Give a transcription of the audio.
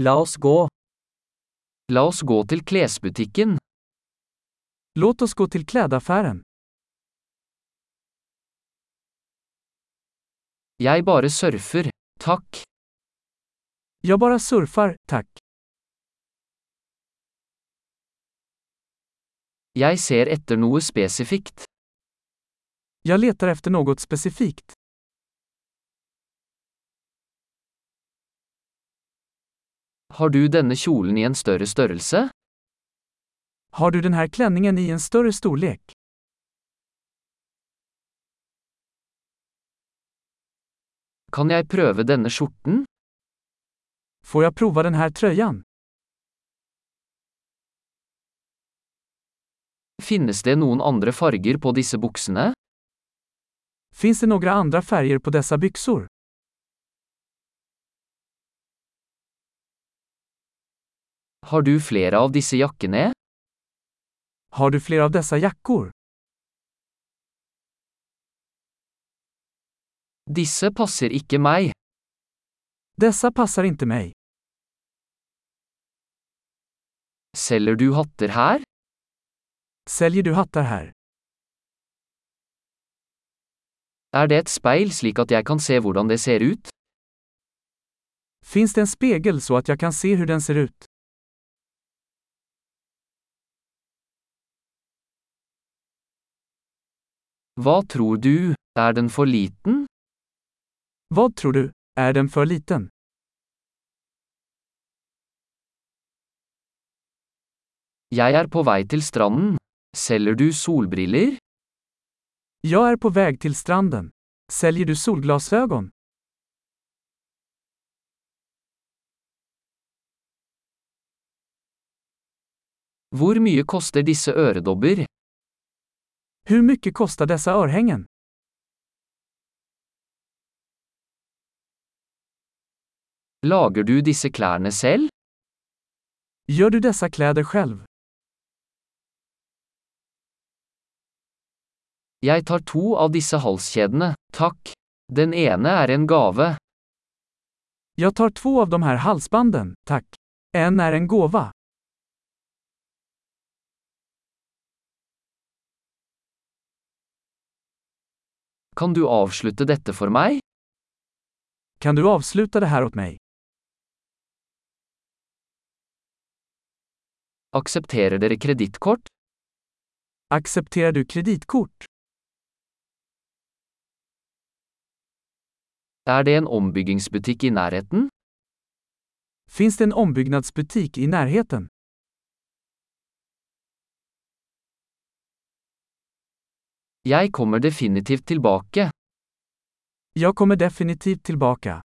La oss gå. La oss gå til klesbutikken. Låt oss gå til klädaffären. Jeg bare surfer, takk. Jag bara surfar, tack. Jeg ser etter noe spesifikt. Jag letar efter något specifikt. Har du denne kjolen i en større størrelse? Har du denne här klänningen i en større storlek? Kan jeg prøve denne skjorten? Får jeg prova denne här? Finnes det noen andre farger på disse buksene? Finns det några andra färger på dessa byxor? Har du flere av disse jakkene? Har du flere av disse jackor? Disse passer ikke meg. Dessa passer ikke meg. Selger du hatter her? Selger du hatter her? Er det et speil slik at jeg kan se hvordan det ser ut? Finns det en spegel så at jeg kan se hvordan den ser ut? Hva tror du, er den for liten? Vad tror du? Är den för liten? Jeg er på vei til stranden. Selger du solbriller? Jag är på väg till stranden. Säljer du solglasögon? Hvor mye koster disse øredobber? Hur mycket kostar dessa örhängen? Lager du disse klærne selv? Gör du dessa kläder själv? Jeg tar to av disse halskjedene, takk. Den ene er en gave. Jag tar två av de här halsbanden, tack. En är en gåva. Kan du avslutte dette for meg? Kan du avsluta det här åt mig? Aksepterer dere kredittkort? Accepterar du kreditkort? Er det en ombyggingsbutikk i nærheten? Finns det en ombyggnadsbutik i närheten? Jeg kommer definitivt tilbake. Jag kommer definitivt tillbaka.